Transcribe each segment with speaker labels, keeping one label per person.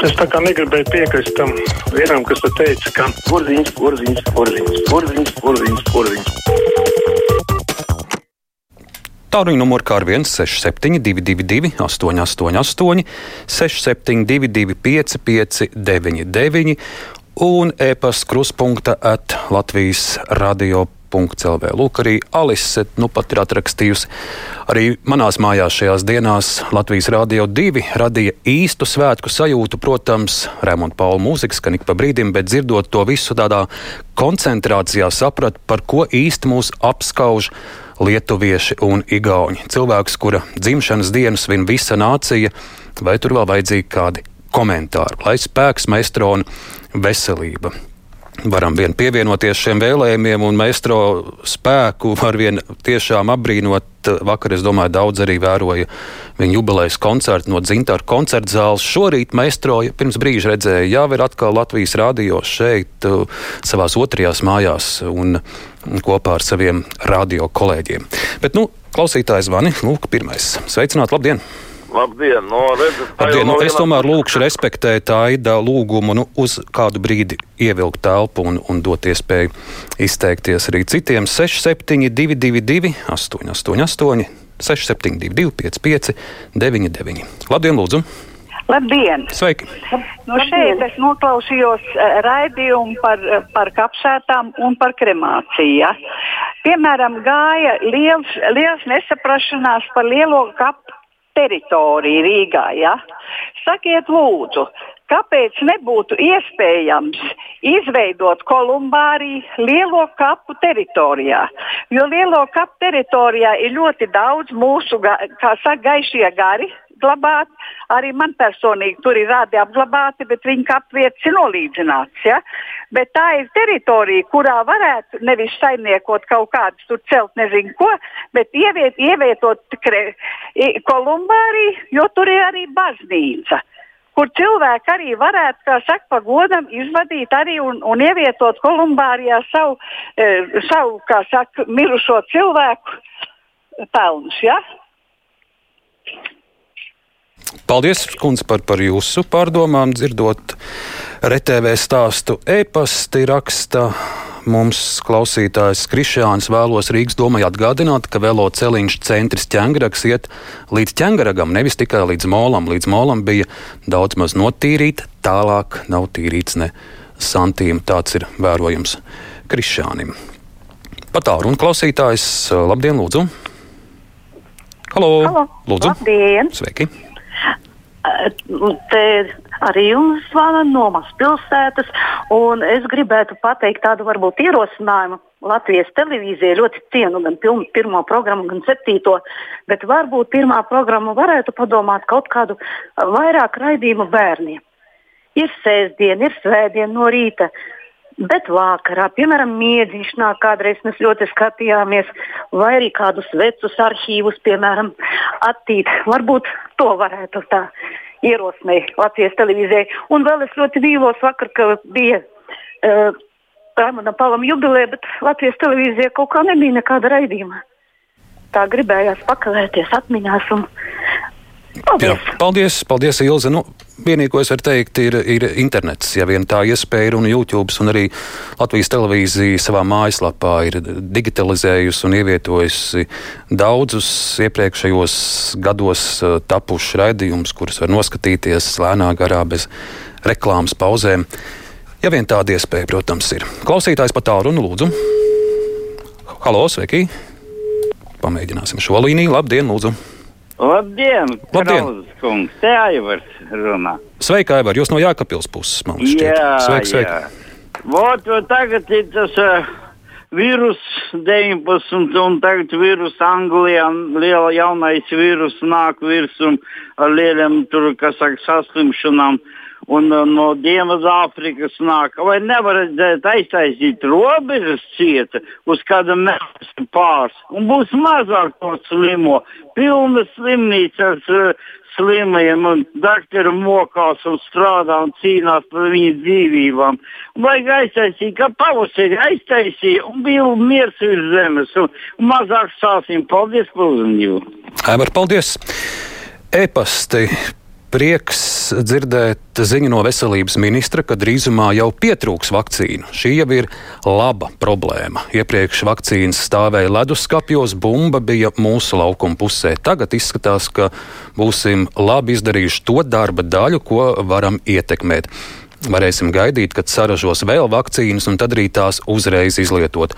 Speaker 1: Es tā kā negribēju piekrist tam vienam, kas te teica, ka
Speaker 2: Porziņš, porziņš, porziņš, porziņš, porziņš, porziņš.
Speaker 3: Tāruņa numurs kā ar 167, 888, 672, 559, un e-pasta kruspunkta at Latvijas radio. CELV. Lūk, arī Alise nu pat ir atrakstījusi. Arī manās mājās šajās dienās Latvijas Rādio 2 radīja īstu svētku sajūtu. Protams, Rēmonda Paula mūzika skan ik pa brīdim, bet dzirdot to visu tādā koncentrācijā, sapratu, par ko īsti mūs apskauž lietuvieši un igauņi. Cilvēks, kura dzimšanas dienas svin visa nācija, vai tur vēl vajadzīgi kādi komentāri, lai spēks, maestro un veselība varam vien pievienoties šiem vēlējumiem un maestro spēku var vien tiešām apbrīnot. Vakar, es domāju, daudz arī vēroja viņa jubilejas koncertu no Zintāra koncerta zāles. Šorīt maestro pirms brīža redzēja, jau ir atkal Latvijas rādio šeit, uh, savās otrajās mājās un kopā ar saviem radio kolēģiem. Bet, nu, klausītājs zvani, lūk, pirmais. Sveicināt, labdien!
Speaker 2: Labdien! No, redzat,
Speaker 3: Labdien, nu,
Speaker 2: no
Speaker 3: es tomēr lūkšu respektēt Aida lūgumu nu, uz kādu brīdi ievilkt telpu un, un dot iespēju izteikties arī citiem. 6722, 888, 672, 55, 99. Labdien, lūdzu!
Speaker 4: Labdien!
Speaker 3: Sveiki!
Speaker 4: No šeit es noklausījos uh, raidījumu par, uh, par kapsētām un par kremāciju. Piemēram, gāja liels, liels nesaprašanās par lielo kapu teritoriju Rīgā. Ja? Sakiet, lūdzu, kāpēc nebūtu iespējams izveidot kolumbāriju lielo kapu teritorijā? Jo lielo kapu teritorijā ir ļoti daudz mūsu, kā saka, gaišie gari. Glabāt. Arī man personīgi tur ir rādi apglabāti, bet viņa kapvietas ir nolīdzināts. Ja? Bet tā ir teritorija, kurā varētu nevis saimniekot kaut kādus tur celt, nezinu ko, bet ieviet, ievietot kre, kolumbāriju, jo tur ir arī baznīca kur cilvēki arī varētu, kā saka, pagodam izvadīt arī un, un ievietot kolumbārijā savu, e, savu kā saka, mirušo cilvēku pelnus. Ja?
Speaker 3: Paldies, kundze, par, par jūsu pārdomām, dzirdot RTV stāstu. E-pasti raksta mums klausītājs Krišāns vēlos Rīgas domai atgādināt, ka velo celiņš centrs ķēngraks iet līdz ķēngragam, nevis tikai līdz molam. Līdz molam bija daudz maz notīrīta, tālāk nav tīrīts ne santīm. Tāds ir vērojams Krišānim. Patāru un klausītājs, labdien, lūdzu! Halo!
Speaker 5: Halo.
Speaker 3: Lūdzu!
Speaker 5: Labdien!
Speaker 3: Sveiki!
Speaker 5: Te arī jums zvana no mazpilsētas, un es gribētu pateikt tādu varbūt ierosinājumu. Latvijas televīzija ļoti cienu gan pirmo programmu, gan septīto, bet varbūt pirmā programma varētu padomāt kaut kādu vairāk raidījumu bērniem. Ir sēsdiena, ir svētdiena no rīta, bet vakarā, piemēram, miedziņš nāk kādreiz mēs ļoti skatījāmies, vai arī kādus vecus arhīvus, piemēram, attīt. Varbūt to varētu tā ierosmēt Latvijas televīzijai. Un vēl es ļoti vīlos vakar, ka bija uh, Raimonda Palam jubileja, bet Latvijas televīzijā kaut kā nebija nekāda raidījuma. Tā gribējās pakavēties atmiņās un Paldies!
Speaker 3: Jā, paldies, paldies Ilze. Nu, vienīgo, ko es varu teikt, ir, ir internets. Ja vien tā iespēja ir un YouTube, un arī Latvijas televīzija savā mājaslapā ir digitalizējusi un ievietojusi daudzus iepriekšējos gados uh, tapušus raidījumus, kurus var noskatīties lēnā garā bez reklāmas pauzēm. Ja vien tāda iespēja, protams, ir. Klausītājs pat tālu runu lūdzu. Halo, sveiki! Pamēģināsim šo līniju. Labdien, lūdzu!
Speaker 6: Labdien,
Speaker 3: Labdien.
Speaker 6: Kungs, te Aivars runā.
Speaker 3: Sveika, Aivar, jūs no Jākapils puses, man šķiet.
Speaker 6: Jā,
Speaker 3: Sveiki, sveiki.
Speaker 6: jā. Vot, tagad ir tas uh, vīrus 19, un tagad vīrus Anglijā, liela jaunais vīrus nāk virsum ar lieliem, tur, kas saka, saslimšanām. Un uh, no Dienvidāfrikas nāk, vai nevarētu aiztaisīt robežas cieta uz kāda mēneša pāris, un būs mazāk to slimo, pilna slimnīca ar slimajiem, un doktori mokās un strādā un cīnās par viņu dzīvībām. Vajag aiztaisīt, kā pavasarī aiztaisīja, un bija miers virs zemes, un, mazāk sāsīm. Paldies par uzmanību!
Speaker 3: Aivar, paldies! E-pasti prieks dzirdēt ziņu no veselības ministra, ka drīzumā jau pietrūks vakcīnu. Šī jau ir laba problēma. Iepriekš vakcīnas stāvēja leduskapjos, bumba bija mūsu laukuma pusē. Tagad izskatās, ka būsim labi izdarījuši to darba daļu, ko varam ietekmēt. Varēsim gaidīt, kad saražos vēl vakcīnas, un tad arī tās uzreiz izlietot.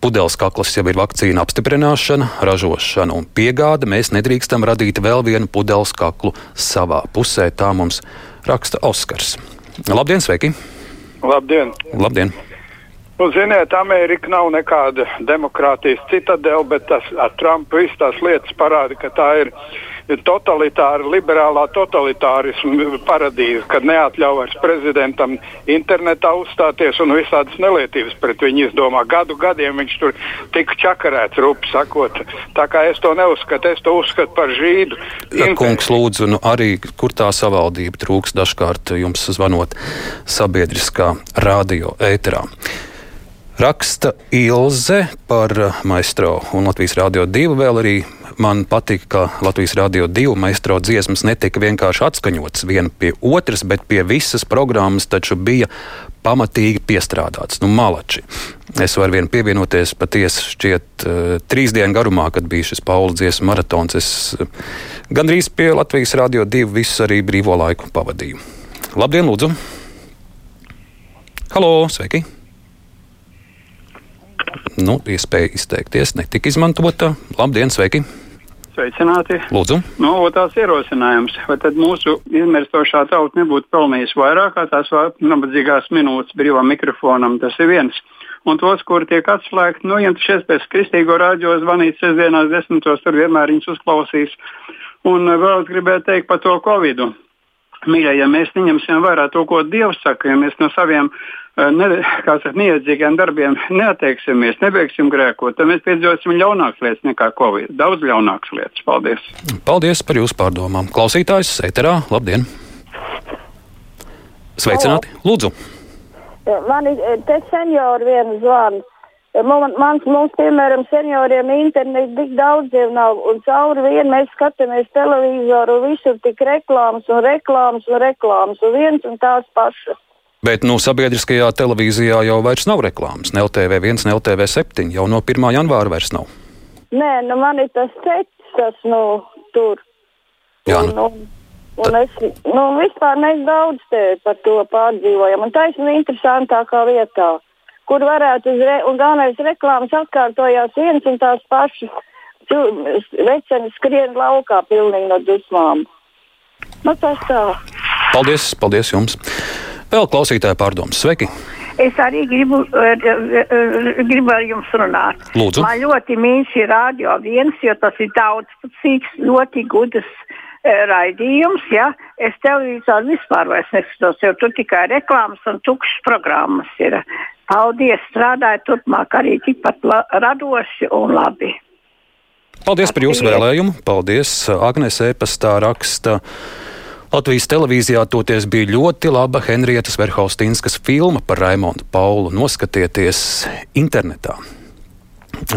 Speaker 3: Pudeles kakls jau ir vakcīna apstiprināšana, ražošana un piegāde. Mēs nedrīkstam radīt vēl vienu pudeles kaklu savā pusē. Tā mums raksta Oskars. Labdien, sveiki!
Speaker 7: Labdien!
Speaker 3: Labdien.
Speaker 7: Nu, ziniet, Amerika nav nekāda demokrātijas citadela, bet tas ar Trumpu visas tās lietas parāda, ka tā ir totalitāra, liberālā totalitārisma paradīze, kad neatļauj vairs prezidentam internetā uzstāties un visādas nelietības pret viņu izdomā. Gadu gadiem viņš tur tika čakarēts, rupi sakot. Tā kā es to neuzskatu, es to uzskatu par žīdu.
Speaker 3: Ja, kungs, lūdzu, nu arī kur tā savaldība trūks dažkārt jums zvanot sabiedriskā radio ēterā. Raksta Ilze par maistro un Latvijas Rādio 2 vēl arī man patika, ka Latvijas Rādio 2 maistro dziesmas netika vienkārši atskaņotas viena pie otras, bet pie visas programmas taču bija pamatīgi piestrādāts. Nu, malači. Es varu vien pievienoties patiesi šķiet uh, trīs dienu garumā, kad bija šis Paula dziesmu maratons. Es uh, gandrīz pie Latvijas Rādio 2 visu arī brīvo laiku pavadīju. Labdien, lūdzu! Halo, sveiki! Nu, iespēja izteikties netika izmantota. Labdien, sveiki!
Speaker 8: Sveicināti!
Speaker 3: Lūdzu!
Speaker 8: Nu, tās ierosinājums, vai tad mūsu izmirstošā tauta nebūtu pelnījusi vairāk kā tās nabadzīgās minūtes brīvām mikrofonam? Tas ir viens. Un tos, kuri tiek atslēgti, nu, ja šeit pēc kristīgo rādio zvanīt sestdienās desmitos, tur vienmēr viņus uzklausīs. Un vēl es gribēju teikt par to Covid. Mīļie, ja mēs neņemsim vērā to, ko Dievs saka, ja mēs no saviem ne, saka, neiedzīgiem darbiem neatteiksimies, nebeigsim grēkot, tad mēs piedzīvosim ļaunākas lietas nekā Covid. Daudz ļaunākas lietas. Paldies!
Speaker 3: Paldies par jūsu pārdomām. Klausītājs Eterā, labdien! Sveicināti! Lūdzu!
Speaker 9: Man ir te seniori viens zvans. Man, mans, mums, piemēram, senioriem internets tik daudziem nav, un cauri vienu mēs skatāmies televizoru, visur tik reklāmas un reklāmas un reklāmas, un viens un tās pašas.
Speaker 3: Bet nu, sabiedriskajā televīzijā jau vairs nav reklāmas. Ne LTV1, ne LTV7 jau no 1. janvāra vairs nav.
Speaker 9: Nē, nu man ir tas ceļš, tas nu, tur.
Speaker 3: Jā,
Speaker 9: nu. Un, un, un es, nu, vispār mēs daudz te par to pārdzīvojam. Un taisnība interesantākā vietā, kur varētu uz re, un galvenais reklāmas atkārtojās viens un tās pašas. Veceni skrien laukā pilnīgi no dusmām. Nu, tas tā.
Speaker 3: Paldies, paldies jums! Vēl klausītāja pārdomas. Sveiki!
Speaker 10: Es arī gribu, gribu ar jums runāt.
Speaker 3: Lūdzu.
Speaker 10: Man ļoti mīļš ir radio viens, jo tas ir daudzpusīgs, ļoti gudrs raidījums. Ja? Es televizoru vispār neskatos, jo tur tikai reklāmas un tukšas programmas ir. Paldies, strādājiet turpmāk arī tikpat radoši un labi.
Speaker 3: Paldies par jūsu vēlējumu. Paldies, Agnēs Epastā raksta. Latvijas televīzijā toties bija ļoti laba Henrietas Verhaustinskas filma par Raimondu Paulu. Noskatieties internetā.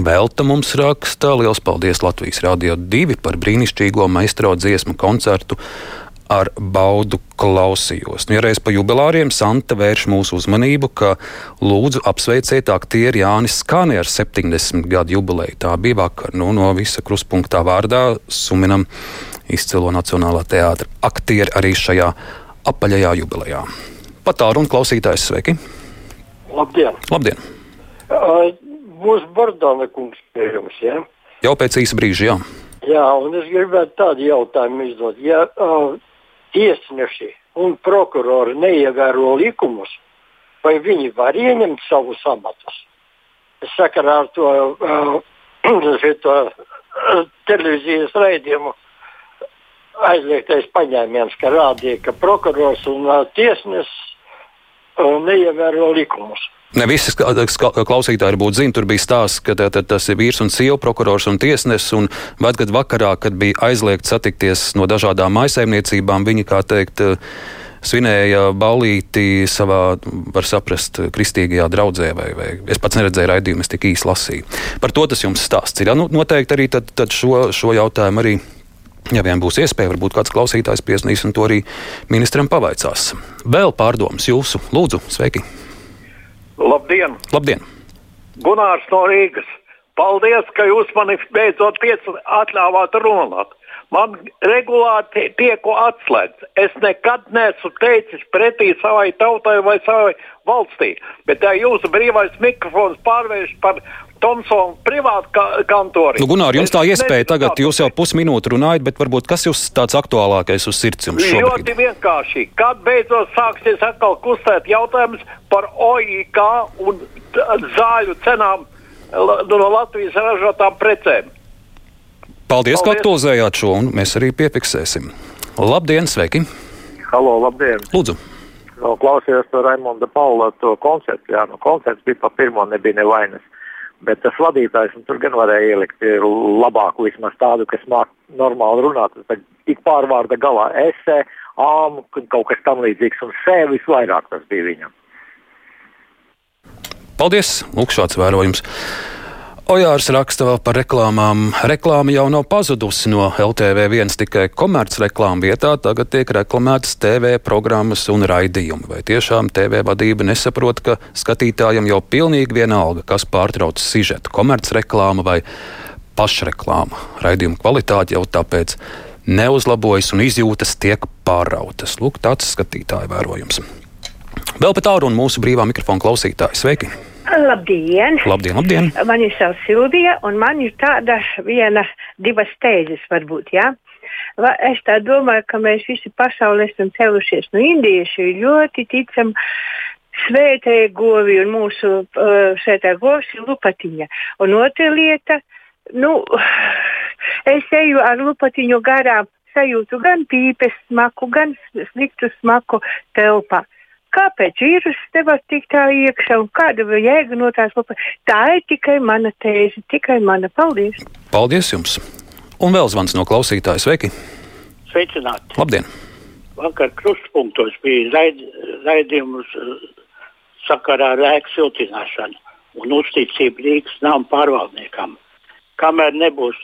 Speaker 3: Velta mums raksta liels paldies Latvijas Rādio 2 par brīnišķīgo maistro dziesmu koncertu ar baudu klausījos. Nu, ja reiz pa jubilāriem Santa vērš mūsu uzmanību, ka lūdzu apsveiciet aktieri Jānis Skāni ar 70 gadu jubileju. Tā bija vakar. Nu, no visa kruspunktā vārdā suminam izcilo Nacionālā teātra aktieri arī šajā apaļajā jubilejā. Pat tālu un klausītājs sveiki!
Speaker 11: Labdien!
Speaker 3: Labdien.
Speaker 11: Uh, būs Bordona kungs pie jums, jā? Ja?
Speaker 3: Jau pēc īsa brīža, jā.
Speaker 11: Jā, un es gribētu tādu jautājumu uzdot. Ja uh, tiesneši un prokurori neievēro likumus, vai viņi var ieņemt savus amatus? Es sakarā ar to, uh, to televīzijas raidījumu aizliegtais paņēmiens, ka rādīja, ka prokurors un uh, tiesnesis uh, neievēro likumus.
Speaker 3: Ne visi klausītāji būtu zināmi. Tur bija stāsts, ka tā, tā, tas ir vīrs un sieva, prokurors un tiesnesis. Un gadu vakarā, kad bija aizliegts satikties no dažādām maisaimniecībām, viņi, kā teikt, svinēja ballīti savā, var saprast, kristīgajā draudzē. Vai, vai. Es pats neredzēju raidījumu, es tik īsi lasīju. Par to tas jums stāsts ir. Ja? Nu, noteikti arī tad, tad šo, šo jautājumu arī Ja vien būs iespēja, varbūt kāds klausītājs piesnīs un to arī ministram pavaicās. Vēl pārdomas jūsu, lūdzu, sveiki!
Speaker 12: Labdien!
Speaker 3: Labdien.
Speaker 12: Gunārs no Rīgas! Paldies, ka jūs mani beidzot atļāvāt runāt. Man regulāri tiek atslēgts. Es nekad neesmu teicis pretī savai tautai vai savai valstī. Bet tā jūsu brīvais mikrofons pārvērš par Tomsona privātu ka kantori.
Speaker 3: Nu, Gunār, jums tā iespēja tagad, jūs jau pusminūti runājat, bet varbūt kas jūs tāds aktuālākais uz sirds jums šobrīd?
Speaker 12: Ļoti vienkārši. Kad beidzot sāksies atkal kustēt jautājums par OIK un zāļu cenām no Latvijas ražotām precēm?
Speaker 3: Paldies, Paldies. ka aktualizējāt šo, un mēs arī piefiksēsim. Labdien, sveiki!
Speaker 13: Halo, labdien!
Speaker 3: Lūdzu!
Speaker 13: Klausījos to Raimonda Paula to koncertu. Jā, nu, koncerts bija pa pirmo, nebija nevainas. Bet tas vadītājs tur gan varēja ielikt labāku, vismaz tādu, kas māca normāli runāt. Tad tik pārvārda galā esē, āmu, kaut kas tam līdzīgs, un sē visvairāk tas bija viņam.
Speaker 3: Paldies! Lūk, šāds vērojums. Ojārs raksta vēl par reklāmām. Reklāma jau nav pazudusi no LTV1 tikai komercreklāma vietā, tagad tiek reklamētas TV programmas un raidījumi. Vai tiešām TV vadība nesaprot, ka skatītājiem jau pilnīgi vienalga, kas pārtrauc sižetu - komercreklāma vai pašreklāma. Raidījuma kvalitāte jau tāpēc neuzlabojas un izjūtas tiek pārautas. Lūk, tāds skatītāja vērojums. Vēl pat tālu un mūsu brīvā mikrofona klausītāji. Sveiki!
Speaker 14: Labdien!
Speaker 3: Labdien, labdien!
Speaker 14: Mani sauc Silvija, un man ir tāda viena, divas tēzes varbūt, jā. Ja? Es tā domāju, ka mēs visi pasaulē esam celušies no indiešu, ļoti ticam svētajai govi, un mūsu uh, svētā govs ir lupatiņa. Un otra lieta, nu, es eju ar lupatiņu garām, sajūtu gan pīpes smaku, gan sliktu smaku telpā. Kāpēc vīrus nevar tikt tā iekšā un kāda ir jēga no tās lupas? Tā ir tikai mana tēze, tikai mana. Paldies!
Speaker 3: Paldies jums! Un vēl zvans no klausītājas. Sveiki!
Speaker 15: Sveicināti!
Speaker 3: Labdien!
Speaker 15: Vakar krustpunktos bija raid, raidījums uh, sakarā ar ēku siltināšanu un uzticību Rīgas nama pārvaldniekam. Kamēr nebūs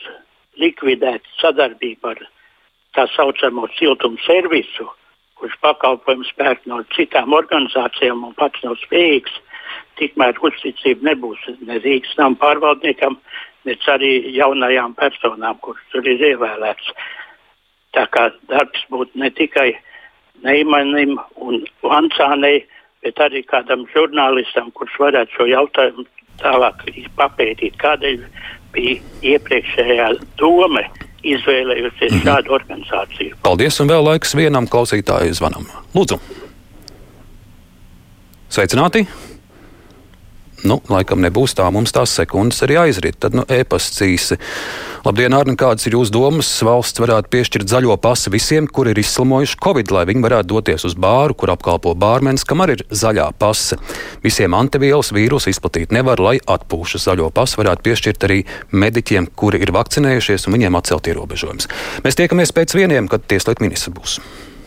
Speaker 15: likvidēta sadarbība ar tā saucamo siltumu servisu, kurš pakalpojums pērk no citām organizācijām un pats nav spējīgs, tikmēr uzticība nebūs ne Rīgas nama pārvaldniekam, ne arī jaunajām personām, kuras tur ir ievēlētas. Tā kā darbs būtu ne tikai Neimanim un Lancānei, bet arī kādam žurnālistam, kurš varētu šo jautājumu tālāk papētīt, kādēļ bija iepriekšējā doma izvēlējusies mm -hmm. šādu organizāciju.
Speaker 3: Paldies, un vēl laiks vienam klausītāju zvanam. Lūdzu! Sveicināti! Nu, laikam nebūs tā, mums tās sekundes arī aizrit. Tad, nu, e-pasts īsi. Labdien, Arni, kādas ir jūsu domas? Valsts varētu piešķirt zaļo pasi visiem, kuri ir izslimojuši Covid, lai viņi varētu doties uz bāru, kur apkalpo bārmenis, kam arī ir zaļā pase. Visiem antivielas vīrusu izplatīt nevar, lai atpūšas zaļo pasu varētu piešķirt arī mediķiem, kuri ir vakcinējušies un viņiem atcelt ierobežojumus. Mēs tiekamies pēc vieniem, kad tieslietu ministrs būs.